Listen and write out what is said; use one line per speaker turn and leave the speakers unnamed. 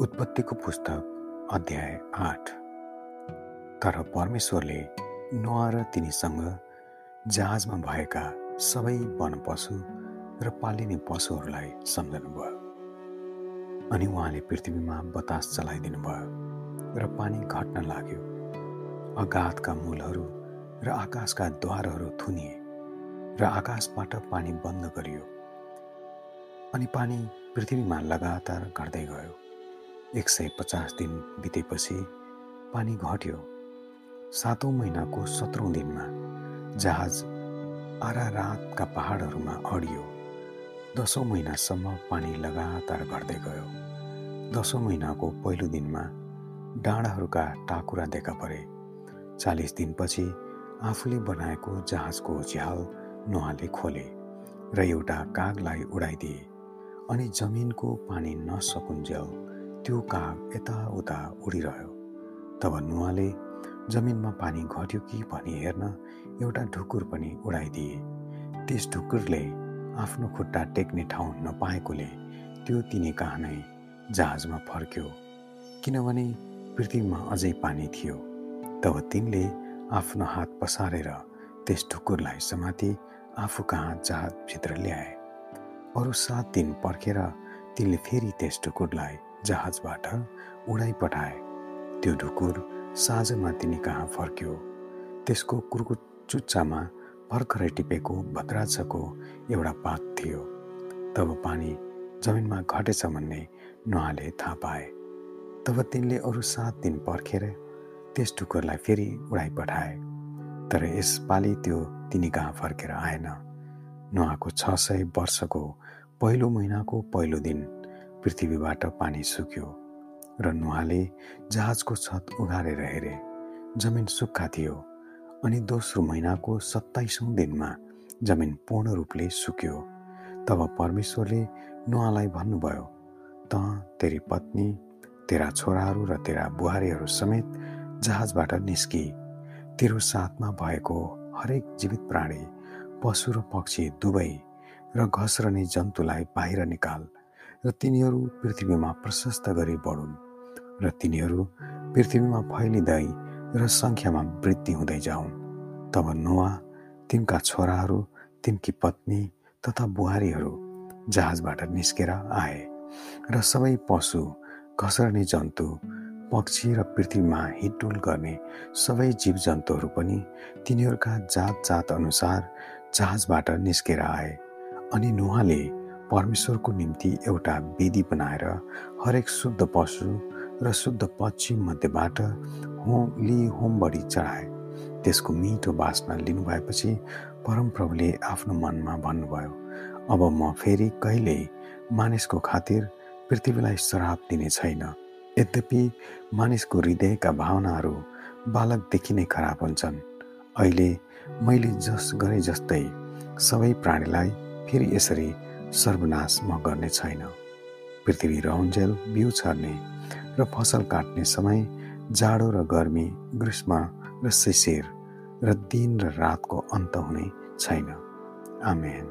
उत्पत्तिको पुस्तक अध्याय आठ। तर परमेश्वरले नुहा र तिनीसँग जहाजमा भएका सबै वन पशु र पालिने पशुहरूलाई सम्झनुभयो। अनि उहाँले पृथ्वीमा बतास चलाइदिनु भयो र पानी घट्न लाग्यो। अगाधका मूलहरू र आकाशका द्वारहरू थुनिए र आकाशबाट पानी बन्द गरियो। अनि पानी पृथ्वीमा लगातार घट्दै गयो। एक सय पचास दिन बितेपछि पानी घट्यो। सातौँ महिनाको सत्रौँ दिनमा जहाज आरारातका पहाडहरूमा अडियो। दसौँ महिनासम्म पानी लगातार घट्दै गयो। दसौँ महिनाको पहिलो दिनमा डाँडाहरूका टाकुरा देखा परे। चालिस दिनपछि आफूले बनाएको जहाजको झ्याल नुहाले खोले र एउटा कागलाई उडाइदिए अनि जमिनको पानी नसकुन्जेल त्यो काग यताउता उडिरह्यो। तब नुहाले जमिनमा पानी घट्यो कि भनी हेर्न एउटा ढुकुर पनि उडाइदिए। त्यस ढुकुरले आफ्नो खुट्टा टेक्ने ठाउँ नपाएकोले त्यो तिनी कहाँ नै जहाजमा फर्क्यो। किनभने पृथ्वीमा अझै पानी थियो। तब तिनले आफ्नो हात पसारेर त्यस ढुकुरलाई समाति आफू कहाँ जहाजभित्र ल्याए। अरू सात दिन पर्खेर तिनले फेरि त्यस ढुकुरलाई जहाजबाट उडाइ पठाए त्यो ढुकुर साँझमा तिनी कहाँ फर्क्यो? त्यसको कुर्कुचुच्चामा भर्खरै टिपेको भद्राछको एउटा पात थियो। तब पानी जमिनमा घटेछ भन्ने नुहाले थाहा पाए। तब तिनले अरू सात दिन पर्खेर त्यस ढुकुरलाई फेरि उडाइ पठाए तर यसपालि त्यो तिनी कहाँ फर्केर आएन। नुहाको छ सय वर्षको पहिलो महिनाको पहिलो दिन पृथ्वीबाट पानी सुक्यो र नुहाले जहाजको छत उघारेर हेरे। जमिन सुक्खा थियो अनि दोस्रो महिनाको सत्ताइसौँ दिनमा जमिन पूर्ण रूपले सुक्यो। तब परमेश्वरले नुहालाई भन्नुभयो त तेरी पत्नी तेरा छोराहरू र तेरा बुहारीहरू समेत जहाजबाट निस्कि। तेरो साथमा भएको हरेक जीवित प्राणी पशु र पक्षी दुवै र घस्रने जन्तुलाई बाहिर निकाल। र तिनीहरू पृथ्वीमा प्रशस्त गरी बढुन् र तिनीहरू पृथ्वीमा फैलिँदै र सङ्ख्यामा वृद्धि हुँदै जाउन्। तब नुवा तिनका छोराहरू तिनकी पत्नी तथा बुहारीहरू जहाजबाट निस्केर आए र सबै पशु घसर्ने जन्तु पक्षी र पृथ्वीमा हिडुल गर्ने सबै जीव जन्तुहरू पनि तिनीहरूका जात जात अनुसार जहाजबाट निस्केर आए अनि नुहाले परमेश्वरको निम्ति एउटा विधि बनाएर हरेक शुद्ध पशु र शुद्ध पश्चिम मध्येबाट होम लि होम बढी चढाए। त्यसको मिठो बासना लिनुभएपछि परमप्रभुले आफ्नो मनमा भन्नुभयो अब म फेरि कहिल्यै मानिसको खातिर पृथ्वीलाई श्राप दिने छैन। यद्यपि मानिसको हृदयका भावनाहरू बालकदेखि नै खराब हुन्छन् अहिले मैले जस गरे जस्तै सबै प्राणीलाई फेरि यसरी सर्वनाश म गर्ने छैन। पृथ्वी रहन्जेल बिउ छर्ने र फसल काट्ने समय जाडो र गर्मी ग्रीष्म र शिशिर र दिन र रातको अन्त हुने छैन। आमेन।